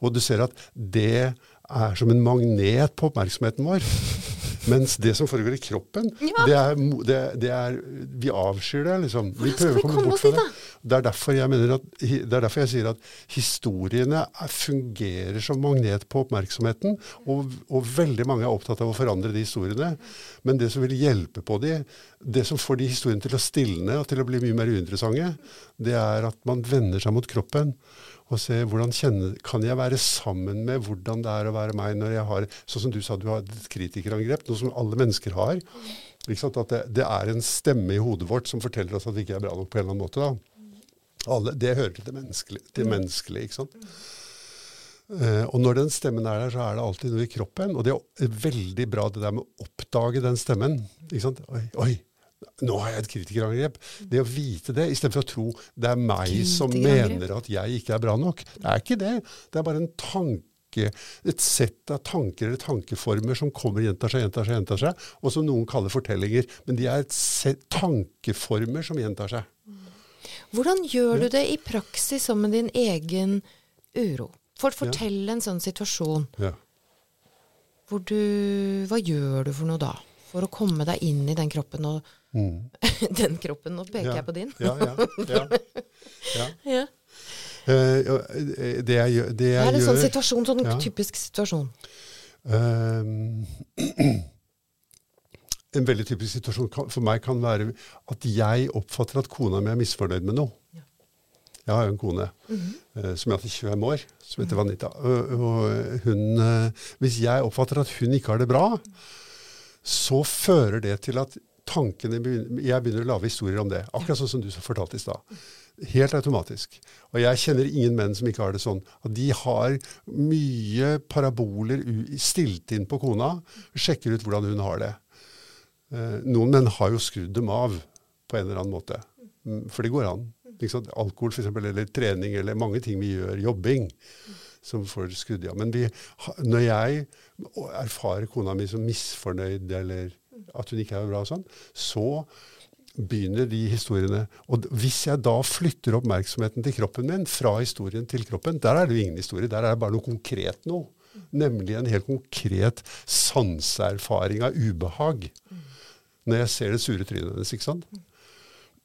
Og du ser at det er som en magnet på oppmerksomheten vår. Mens det som foregår i kroppen, Ja. det, er, det, det er Vi avskyr det, liksom. Hvordan skal vi komme oss fra det. Det er derfor jeg mener at, det er derfor jeg sier at historiene er, fungerer som magnet på oppmerksomheten, og, og veldig mange er opptatt av å forandre de historiene. Men det som vil hjelpe på de, det som får de historiene til å stilne og til å bli mye mer uinteressante, det er at man vender seg mot kroppen og se hvordan kjenne, kan jeg være sammen med hvordan det er å være meg når jeg har Sånn som du sa, du har et kritikerangrep, noe som alle mennesker har. At det, det er en stemme i hodet vårt som forteller oss at vi ikke er bra nok på en eller annen måte. Alle, det hører til det menneskelige. Til menneskelig, ikke sant? Uh, og når den stemmen er der, så er det alltid noe i kroppen. Og det er veldig bra det der med å oppdage den stemmen. Ikke sant? Oi, oi, nå har jeg et kritikerangrep. Det å vite det, istedenfor å tro det er meg som mener at jeg ikke er bra nok. Det er ikke det. Det er bare en tanke et sett av tanker eller tankeformer som kommer, gjentar seg, gjentar seg, gjentar seg, og som noen kaller fortellinger. Men de er et sett tankeformer som gjentar seg. Hvordan gjør du det i praksis som med din egen uro? For fortell en sånn situasjon Ja. hvor du Hva gjør du for noe da? For å komme deg inn i den kroppen og Den kroppen, nå peker Mm. Ja. jeg på din. Ja, ja, ja. ja. Eh, det jeg, gjør- det Det jeg er en sånn situasjon, sånn typisk situasjon. Uh, En veldig typisk situasjon kan, for meg kan være at jeg oppfatter at kona mi er misfornøyd med noe. Ja. Jeg har jo en kone eh, som jeg har hatt i 25 år, som heter Vanita. Og, hun, hvis jeg oppfatter at hun ikke har det bra, så fører det til at tankene begynner, Jeg begynner å lage historier om det. Akkurat sånn som du fortalte i stad. Helt automatisk. Og jeg kjenner ingen menn som ikke har det sånn. Og de har mye paraboler stilt inn på kona, sjekker ut hvordan hun har det. Eh, noen menn har jo skrudd dem av på en eller annen måte. Mm, For det går an. Liksom. Alkohol for eksempel, eller trening, eller mange ting vi gjør. Jobbing. Som får skrudd av. Men vi, når jeg erfarer kona mi som misfornøyd, eller at hun ikke er bra, og sånn, så begynner de historiene. Og hvis jeg da flytter oppmerksomheten til kroppen min, fra historien til kroppen, der er det jo ingen historie. Der er det bare noe konkret noe. Nemlig en helt konkret sanseerfaring av ubehag. Når jeg ser det sure trynet hennes, ikke sant?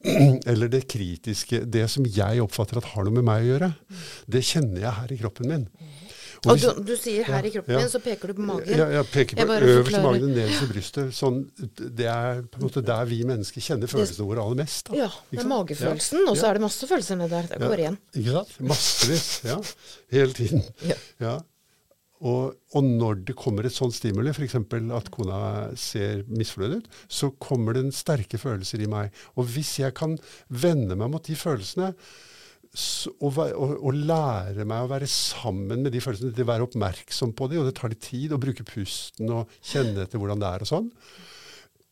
Eller det kritiske, det som jeg oppfatter at har noe med meg å gjøre. Det kjenner jeg her i kroppen min. Og hvis- du, du sier her i kroppen Ja. din, så peker du på magen. ja, jeg peker på øverst i magen og nederst i brystet. Sånn, det er på en måte der vi mennesker kjenner følelsene våre aller mest. Da. Ja, det er magefølelsen, og så er det masse følelser nedi der. Det går igjen. Ikke sant? Massevis. Ja. Hele tiden. Ja. Ja. Og, og når det kommer et sånt stimuli, f.eks. at kona ser misfornøyd ut, så kommer det sterke følelser i meg. Og hvis jeg kan vende meg mot de følelsene, og lære meg å være sammen med de følelsene, til å være oppmerksom på dem, og det tar litt tid å bruke pusten og kjenne etter hvordan det er og sånn,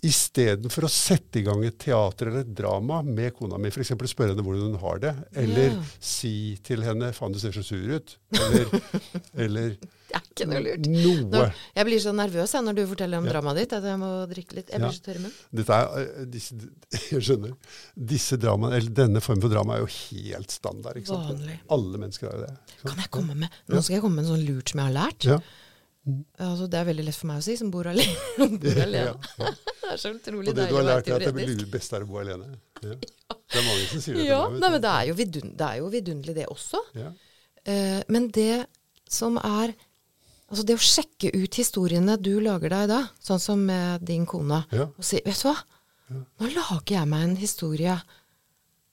Istedenfor å sette i gang et teater eller et drama med kona mi, f.eks. spørre henne hvordan hun har det, eller yeah. si til henne 'faen, du ser så sur ut', eller, eller Det er ikke noe lurt. noe. Når, jeg blir så nervøs jeg, når du forteller om Ja. dramaet ditt, at jeg må drikke litt. Jeg blir Ja. så tørr i munnen. Eh, disse, jeg skjønner. Disse drama, eller Denne formen for drama er jo helt standard. ikke sant? Vanlig. Alle mennesker har jo det. Kan jeg komme med Nå skal jeg komme med en sånn lurt som jeg har lært. Ja. Altså, det er veldig lett for meg å si, som bor alene. bor alene. Ja, ja. Det er så utrolig Og det du deilig har å være lært, er at det teoretisk. blir best er å bo alene. Ja. Det er mange som sier det Ja, til meg. nei, men det er jo, vidun det er jo vidunderlig, det også. Ja. Eh, men det som er Altså det å sjekke ut historiene du lager deg da, sånn som med din kone, Ja. og si Vet du hva, nå lager jeg meg en historie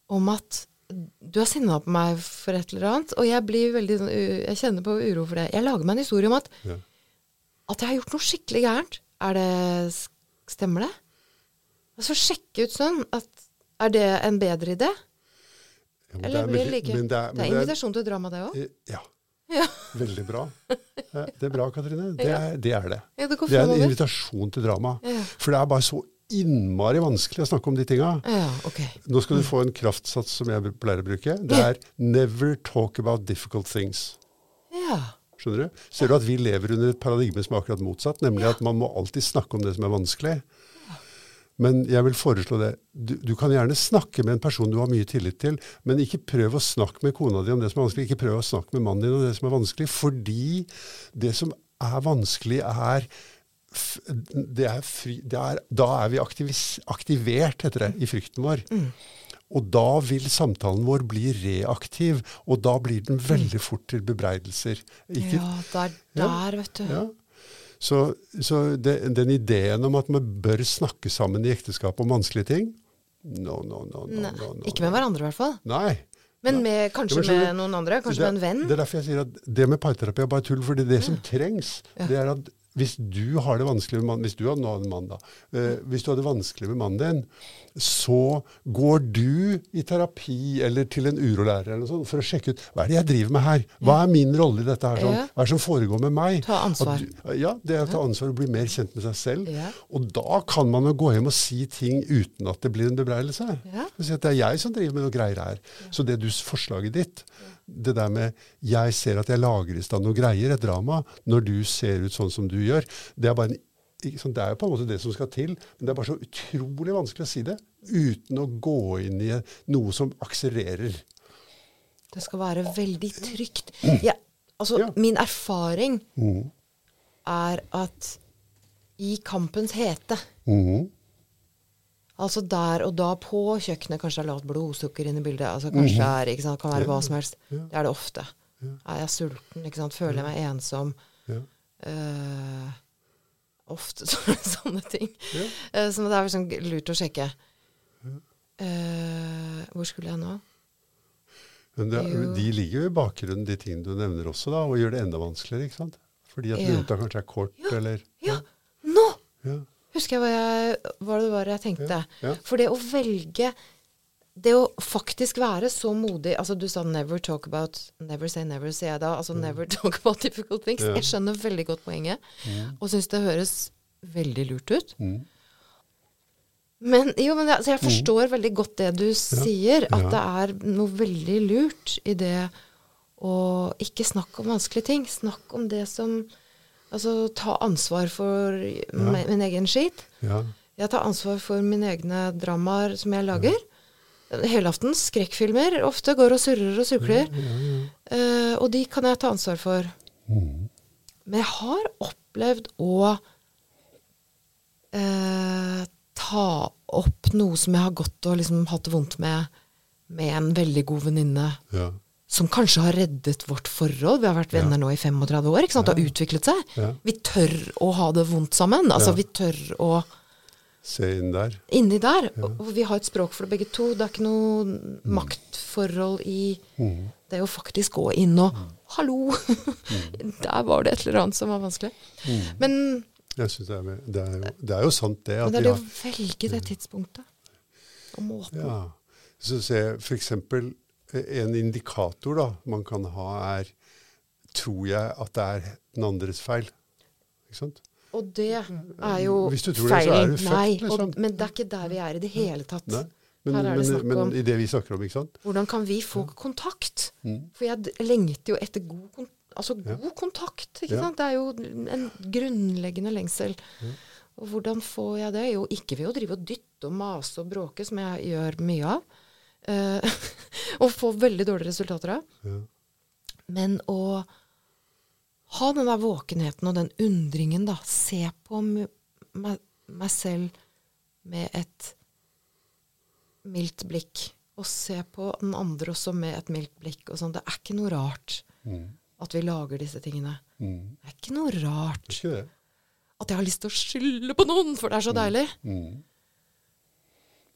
om at du er sinna på meg for et eller annet, og jeg blir veldig sånn Jeg kjenner på uro for det. Jeg lager meg en historie om at, Ja. at jeg har gjort noe skikkelig gærent. Er det Stemmer det? Altså sjekke ut sånn at Er det en bedre idé? Ja, men Eller det er blir det like? men det er- men det er- invitasjon til drama, det òg. Eh, Ja. Ja. Veldig bra. Det er bra, Katrine. Det er det. Er det. Ja, det det er en invitasjon til drama. Ja. For det er bare så innmari vanskelig å snakke om de tinga. Ja, ok. Nå skal du få en kraftsats som jeg pleier å bruke. Det er 'never talk about difficult things'. Ja. Skjønner du? Ser du at vi lever under et paradigme som er akkurat motsatt, nemlig at man må alltid snakke om det som er vanskelig. Men jeg vil foreslå det. Du, du kan gjerne snakke med en person du har mye tillit til, men ikke prøv å snakke med kona di om det som er vanskelig. Ikke prøv å snakke med mannen din om det som er vanskelig, fordi det som er vanskelig, er det er fri, det er, Da er vi aktivis, aktivert, heter det, i frykten vår. Og da vil samtalen vår bli reaktiv, og da blir den veldig fort til bebreidelser. Ikke, Ja, der, Ja. der vet du. ja. Så, så det, den ideen om at man bør snakke sammen i ekteskap om vanskelige ting No, no, no. no, no, no. Ikke med hverandre, i hvert fall. Nei. Men med, kanskje Ja, men med noen andre. Kanskje det, med en venn. Det er derfor jeg sier at det med parterapi er bare tull. fordi det som trengs, Ja. det er at hvis du har det vanskelig med mannen Hvis du har nå en mann, da. Eh, hvis du har det vanskelig med mannen din, så går du i terapi eller til en urolærer eller sånt for å sjekke ut hva er det jeg driver med her. Hva er min rolle i dette her? Sånn? Hva er det som foregår med meg? Ta ansvar. Du, ja, det er å ta ansvar og bli mer kjent med seg selv. Ja. Og da kan man jo gå hjem og si ting uten at det blir en bebreidelse. Ja. Si at det er jeg som driver med noe greier her. Så det du, forslaget ditt, det der med 'jeg ser at jeg lager i stand noe greier', et drama, når du ser ut sånn som du gjør, det er bare en Det er jo på en måte det som skal til, men det er bare så utrolig vanskelig å si det uten å gå inn i noe som akselererer. Det skal være veldig trygt. Ja, altså, Ja. Min erfaring mm. er at i kampens hete mm. Altså der og da på kjøkkenet, kanskje det er lavt blodsukker inne i bildet. altså kanskje det er, sant, kan være hva som helst. Det er det ofte. Er jeg sulten, føler jeg meg ensom? Ja. Eh, ofte så sånne ting. Ja. Eh, så det er liksom lurt å sjekke. Uh, hvor skulle jeg nå? Men det, de ligger jo i bakgrunnen, de tingene du nevner også, da, og gjør det enda vanskeligere. ikke sant? Fordi at Ja. kanskje er kort, eller Ja, nå ja. husker jeg hva, jeg hva det var jeg tenkte. Ja, ja. For det å velge Det å faktisk være så modig altså Du sa 'never talk about Never say never', sier jeg da. Altså 'never talk about difficult things'. Ja. Jeg skjønner veldig godt poenget, og syns det høres veldig lurt ut. Mm. Men, jo, men altså jeg forstår veldig godt det du sier, at Ja. det er noe veldig lurt i det å ikke snakke om vanskelige ting. Snakk om det som Altså ta ansvar for min egen skit. ja. Jeg tar ansvar for mine egne dramaer som jeg lager. Helaftens skrekkfilmer ofte går og surrer og sukler. Eh, og de kan jeg ta ansvar for. Mm. Men jeg har opplevd å uh, ta opp noe som jeg har gått og liksom hatt det vondt med, med en veldig god venninne. ja. Som kanskje har reddet vårt forhold. Vi har vært venner nå i 35 år. ikke sant? Det har utviklet seg. Ja. Vi tør å ha det vondt sammen. Altså, Ja. vi tør å Se inn der. Inni der. Og og vi har et språk for det begge to. Det er ikke noe maktforhold i Mm. det å faktisk gå inn og Hallo! Der var det et eller annet som var vanskelig. Mm. Men, Jeg synes det, er, det, er jo, det er jo sant, det. men det er det å velge det tidspunktet. Og måten. ja. Så se f.eks. en indikator da, man kan ha, er Tror jeg at det er den andres feil? Ikke sant? Og det er jo Hvis du tror det, så er du født, Nei, liksom. og, men det er ikke der vi er i det hele tatt. Nei. Men, Her er det snakk om men i det vi snakker om, ikke sant? Hvordan kan vi få kontakt? Mm. For jeg lengter jo etter god, kon altså god kontakt. Ikke Ja. sant? Det er jo en grunnleggende lengsel. Og hvordan får jeg det? Jo, ikke ved å drive og dytte og mase og bråke, som jeg gjør mye av. Uh, og få veldig dårlige resultater av. Ja. Men å ha den der våkenheten og den undringen, da. Se på meg, meg selv med et mildt blikk. Og se på den andre også med et mildt blikk. Og sånn. Det er ikke noe rart Mm. at vi lager disse tingene. Mm. Det er ikke noe rart Ikke at jeg har lyst til å skylde på noen, for det er så deilig. Mm.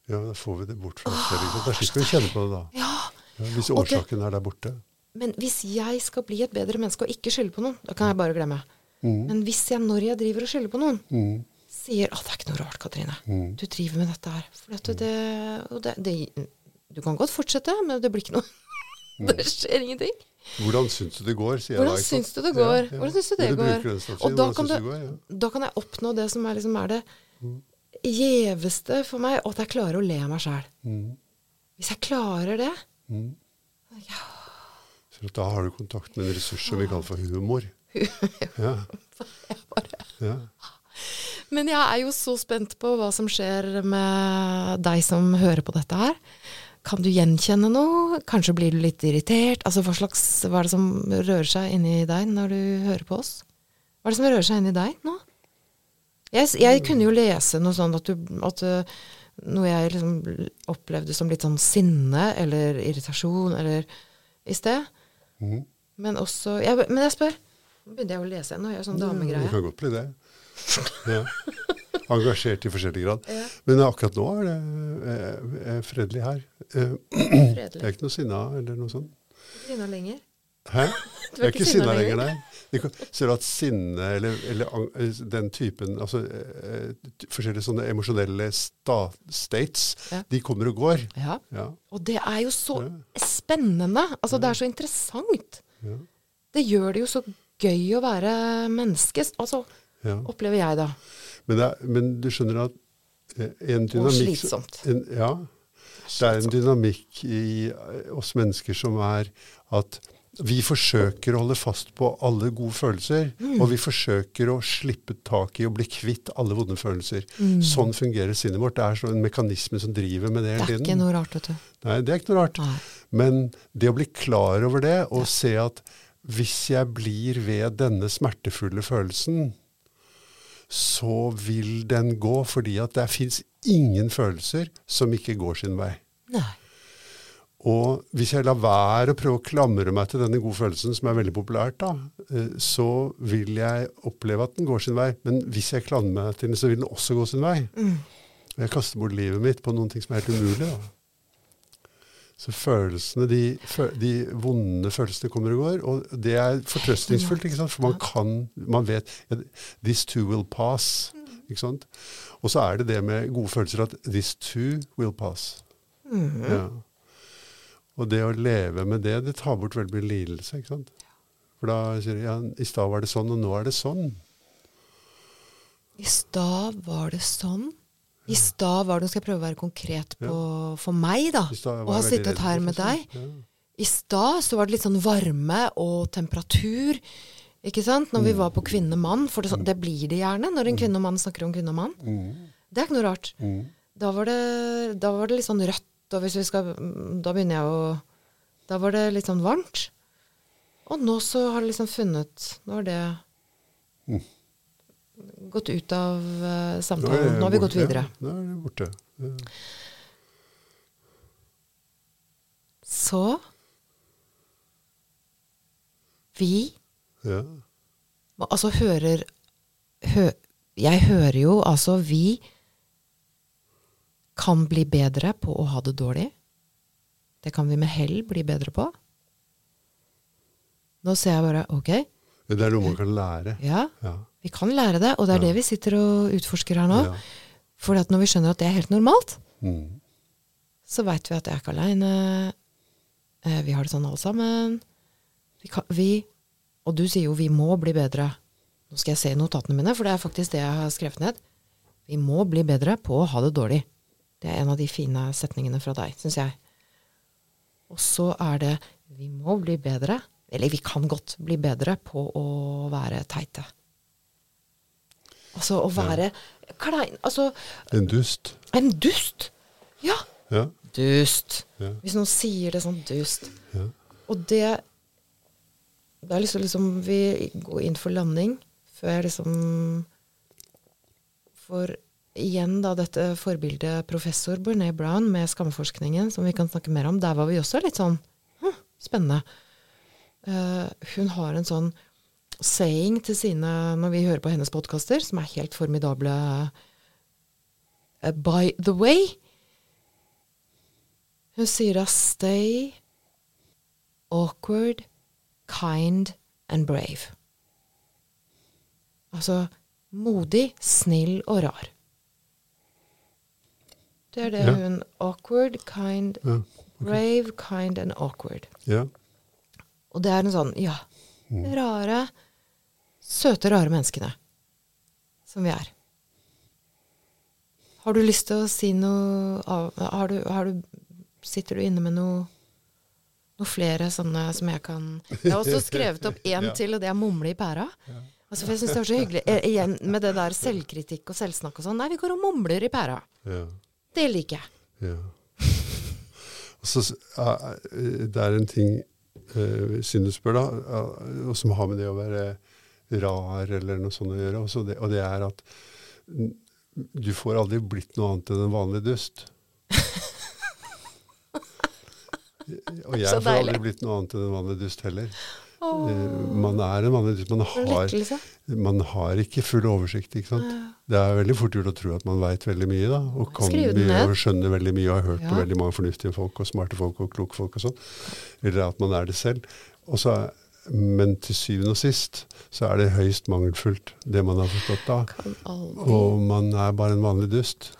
Ja, da får vi det bort fra oss selv. Da slipper vi å kjenne på det, da. Ja, Ja, hvis årsaken okay. er der borte. Men hvis jeg skal bli et bedre menneske og ikke skylde på noen, da kan jeg bare glemme. Mm. Men hvis jeg, når jeg driver og skylder på noen, Mm. sier at det er ikke noe rart, Katrine. Mm. Du driver med dette her. Dette, det, og det, det, du kan godt fortsette, men det blir ikke noe Det skjer ingenting. Hvordan syns du det går, sier jeg Hvordan da. syns du det går? Hvordan syns du det går? bruker den strategien? Og da Hvordan kan syns du- det går, ja. Da kan jeg oppnå det som er, liksom, er det Mm. gjeveste for meg, og at jeg klarer å le av meg sjæl. Mm. Hvis jeg klarer det Mm. ja, At da har du kontakt med en ressurs som vi kaller for humor. Ja. ja. Men jeg er jo så spent på hva som skjer med deg som hører på dette her. Kan du gjenkjenne noe? Kanskje blir du litt irritert? Altså, hva, slags, hva er det som rører seg inni deg når du hører på oss? Hva er det som rører seg inni deg nå? Jeg, jeg kunne jo lese noe sånn at du at, uh, Noe jeg liksom opplevde som litt sånn sinne eller irritasjon eller i sted. Mm. Men også jeg, Men jeg spør. Nå begynner jeg å lese nå, jeg er sånn damegreie. Du kan godt bli det. Ja. Engasjert i forskjellig grad. Ja. Men akkurat nå er det er eh, fredelig her. Fredelig. Det er ikke noe sinna eller noe sånt. Grina lenger. Hæ? Du Jeg er ikke sinna lenger, nei. Ser du at sinne eller, eller eh, den typen altså eh, Forskjellige sånne emosjonelle sta states, Ja. de kommer og går. Ja. Ja. Og det er jo så Ja. spennende. Altså, det er så interessant. Ja. Det gjør det jo så gøy å være menneske. Altså, opplever jeg, da. Men, er, men du skjønner at en dynamikk Og slitsomt. En, ja. Det er en dynamikk i eh, oss mennesker som er at vi forsøker å holde fast på alle gode følelser, Mm. og vi forsøker å slippe tak i og bli kvitt alle vonde følelser. Sånn fungerer sinnet vårt. Det er sånn en mekanisme som driver med det hele tiden. Det er ikke noe rart, vet du. Nei, det er ikke noe rart. Nei. Men det å bli klar over det, og se at hvis jeg blir ved denne smertefulle følelsen, så vil den gå, fordi at det fins ingen følelser som ikke går sin vei. Nei. Og hvis jeg lar være å prøve å klamre meg til denne gode følelsen, som er veldig populært, da, eh, så vil jeg oppleve at den går sin vei. Men hvis jeg klamrer meg til den, så vil den også gå sin vei. Mm. Og Jeg kaster bort livet mitt på noen ting som er helt umulig. da. Så følelsene, de, de vonde følelsene kommer og går, og det er fortrøstningsfullt, ikke sant? for man kan, man vet This too will pass. ikke sant? Og så er det det med gode følelser at this too will pass. Mm. Ja. Og det å leve med det, det tar bort veldig mye lidelse. ikke sant? For da sier de ja, i stad var det sånn, og nå er det sånn. I stad var det sånn. I stad var det Nå skal jeg prøve å være konkret på for meg, da. Og ha sittet her med deg. Ja. I stad så var det litt sånn varme og temperatur. Ikke sant? Når vi Mm. var på kvinne og mann. For det, sånn- det blir det gjerne når en kvinne og mann snakker om kvinne og mann. Mm. Det er ikke noe rart. Mm. Da var det, da var det litt sånn rødt, vi skal Da begynner jeg å Da var det litt sånn varmt. Og nå så har det liksom funnet Nå har det Mm. gått ut av eh, samtalen. Nå har vi borte, gått videre. Nå er det borte. Ja. Så Vi Ja. Altså hører hø, Jeg hører jo altså vi kan bli bedre på å ha det dårlig. Det kan vi med hell bli bedre på. Nå ser jeg bare ok, Det er noe man kan lære. ja, Ja. vi kan lære det, og det er Ja. det vi sitter og utforsker her nå. Ja. For når vi skjønner at det er helt normalt, Mm. så veit vi at jeg er ikke aleine. Eh, vi har det sånn alle sammen. Vi, kan, vi Og du sier jo vi må bli bedre. Nå skal jeg se i notatene mine, for det er faktisk det jeg har skrevet ned. Vi må bli bedre på å ha det dårlig. Det er en av de fine setningene fra deg, syns jeg. Og så er det vi må bli bedre, eller vi kan godt bli bedre på å være teite. Altså å være klein Altså En dust. en dust. Ja, Ja. dust. Ja. Hvis noen sier det sånn dust. Ja. Og det Da har jeg lyst til å liksom vi gå inn for landing, før jeg liksom For igjen da dette forbildet professor Brené Brown med skamforskningen, som vi kan snakke mer om, der var vi også litt sånn hm, spennende. Uh, hun har en sånn saying til sine når vi hører på hennes podkaster, som er helt formidable. uh, by the way. Hun sier da 'stay awkward, kind and brave'. Altså modig, snill og rar. Det er det Ja. hun Awkward, kind, Ja. brave, kind and awkward. ja. Og det er en sånn, ja, Mm. rare, søte, rare menneskene som vi er. Har du lyst til å si noe har du, har du, Sitter du inne med noe, noen flere sånne som jeg kan Jeg har også skrevet opp én til, og det er 'mumle i pæra'. Altså, for jeg syns det var så hyggelig. Eh, Igjen med det der selvkritikk og selvsnakk og sånn. Nei, vi går og mumler i pæra. ja. Det liker jeg. Ja. Så, eh, det er en ting, Synne du spør, da, som har med det å være rar eller noe sånt å gjøre, det, og det er at du får aldri blitt noe annet enn en vanlig dust. og jeg får aldri blitt noe annet enn en vanlig dust heller. Eh, Man er en vanlig. Man har, man har ikke full oversikt. ikke sant? Det er veldig fort gjort å tro at man veit veldig mye, da, og kan mye og skjønner veldig mye og har hørt på veldig mange fornuftige folk og smarte folk og kloke folk og sånn. Eller at man er det selv. Og så er, men til syvende og sist så er det høyst mangelfullt, det man har forstått da. Og man er bare en vanlig dust.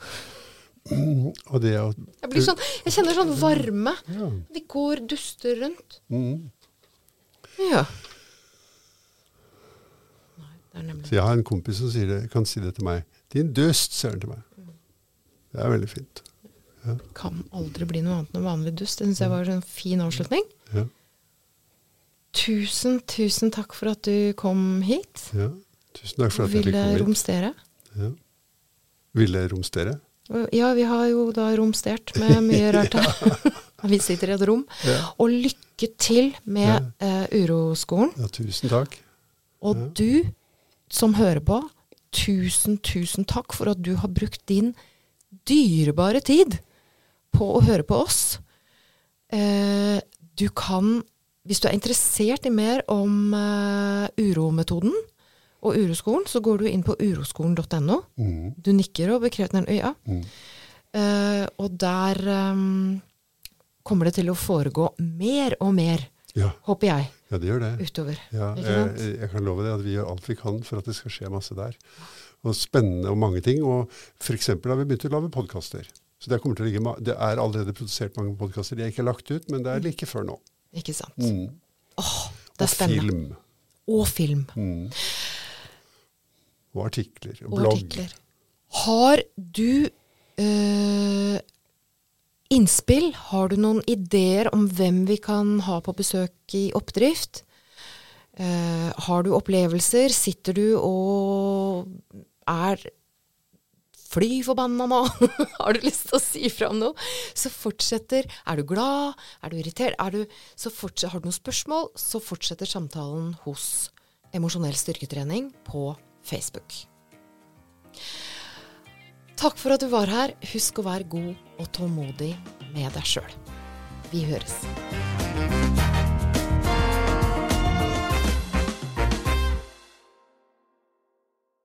Og det å Jeg blir sånn, jeg kjenner sånn varme. ja. Vi går duster rundt. Mm. Ja. Nei, det er nemlig Så jeg har en kompis som sier det, kan si det til meg. 'Din dust', sier han til meg. Det er veldig fint. Kan aldri bli noe annet enn vanlig dust. Det syns jeg var en fin avslutning. Ja. Tusen, tusen takk for at du kom hit ja. Tusen takk for at at jeg fikk ville komme hit. romstere. Ja. Ville romstere? Ja, vi har jo da romstert med mye rart her. Vi sitter i et rom. Ja. Og lykke til med eh, Uroskolen. ja, tusen takk. Og Ja. du som hører på, tusen, tusen takk for at du har brukt din dyrebare tid på å høre på oss. Uh, du kan, hvis du er interessert i mer om uh, urometoden og uroskolen, så går du inn på uroskolen.no. Mm. Du nikker og bekrefter den øya. Mm. Eh, og der eh, kommer det til å foregå mer og mer, Ja, håper jeg, ja, det gjør det. utover. Ja, jeg, jeg kan love deg at vi gjør alt vi kan for at det skal skje masse der. Og spennende og mange ting. Og f.eks. har vi begynt å lage podkaster. Så det, ligge, det er allerede produsert mange podkaster. De er ikke lagt ut, men det er like før nå. Ikke sant? Mm. Åh, det er Og spennende. film. Og film. Mm. Og artikler. Og, Og blogg. artikler. Har du eh, innspill? Har du noen ideer om hvem vi kan ha på besøk i oppdrift? Uh, har du opplevelser? Sitter du og er fly forbanna nå? har du lyst til å si fra om noe? Så fortsetter Er du glad? Er du irritert? Er du, har du noen spørsmål, så fortsetter samtalen hos Emosjonell styrketrening på Facebook. Takk for at du var her. Husk å være god og tålmodig med deg sjøl. Vi høres.